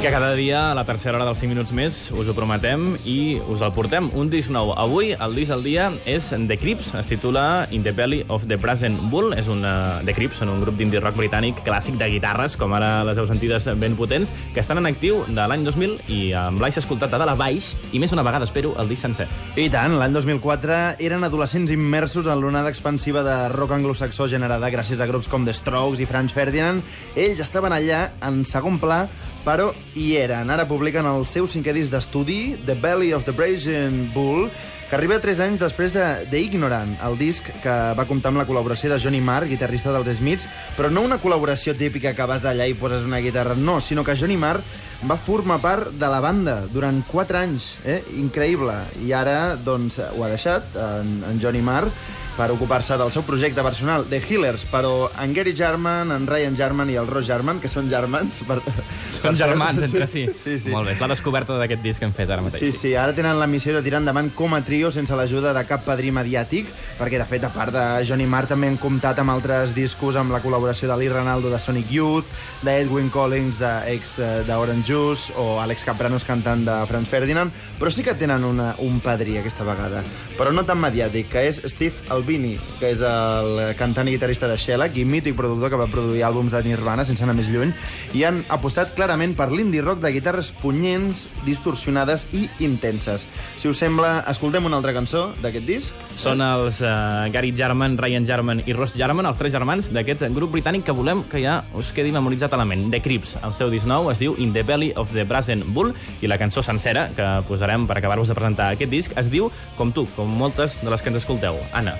Que cada dia, a la tercera hora dels 5 minuts més, us ho prometem i us el portem. Un disc nou. Avui, el disc del dia és The Crips. Es titula In the Belly of the Brazen Bull. És un, uh, The Crips són un grup d'indie rock britànic clàssic de guitarres, com ara les heu sentides ben potents, que estan en actiu de l'any 2000 i amb l'Aix escoltat de dalt a baix i més una vegada, espero, el disc sencer. I tant, l'any 2004 eren adolescents immersos en l'onada expansiva de rock anglosaxó generada gràcies a grups com The Strokes i Franz Ferdinand. Ells estaven allà en segon pla, però hi eren. Ara publiquen el seu cinquè disc d'estudi, The Belly of the Brazen Bull, que arriba tres anys després de The Ignorant, el disc que va comptar amb la col·laboració de Johnny Marr, guitarrista dels Smiths, però no una col·laboració típica que vas allà i poses una guitarra, no, sinó que Johnny Marr va formar part de la banda durant quatre anys, eh? increïble. I ara, doncs, ho ha deixat, en, en Johnny Marr, per ocupar-se del seu projecte personal, The Healers, però en Gary Jarman, en Ryan Jarman i el Ross Jarman, que són germans... Per... Són germans entre si. Sí, sí. Molt bé, és la descoberta d'aquest disc que hem fet ara mateix. Sí, sí, ara tenen la missió de tirar endavant com a trio sense l'ajuda de cap padrí mediàtic, perquè, de fet, a part de Johnny Marr, també han comptat amb altres discos amb la col·laboració de Lee Ranaldo de Sonic Youth, de Edwin Collins de ex d'Orange Juice o Alex Capranos cantant de Franz Ferdinand, però sí que tenen una, un padrí aquesta vegada, però no tan mediàtic, que és Steve Albini, que és el cantant i guitarrista de Shellac i mític productor que va produir àlbums de Nirvana sense anar més lluny, i han apostat clarament per l'indie rock de guitarres punyents, distorsionades i intenses. Si us sembla, escoltem una altra cançó d'aquest disc? Són els uh, Gary Jarman, Ryan Jarman i Ross Jarman, els tres germans d'aquest grup britànic que volem que ja us quedi memoritzat a la ment. The Crips, el seu disc nou es diu In the Belly of the Brazen Bull i la cançó sencera que posarem per acabar-vos de presentar aquest disc es diu Com tu, com moltes de les que ens escolteu. Anna.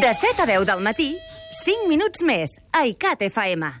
De 7 a 10 del matí, 5 minuts més a ICAT FM.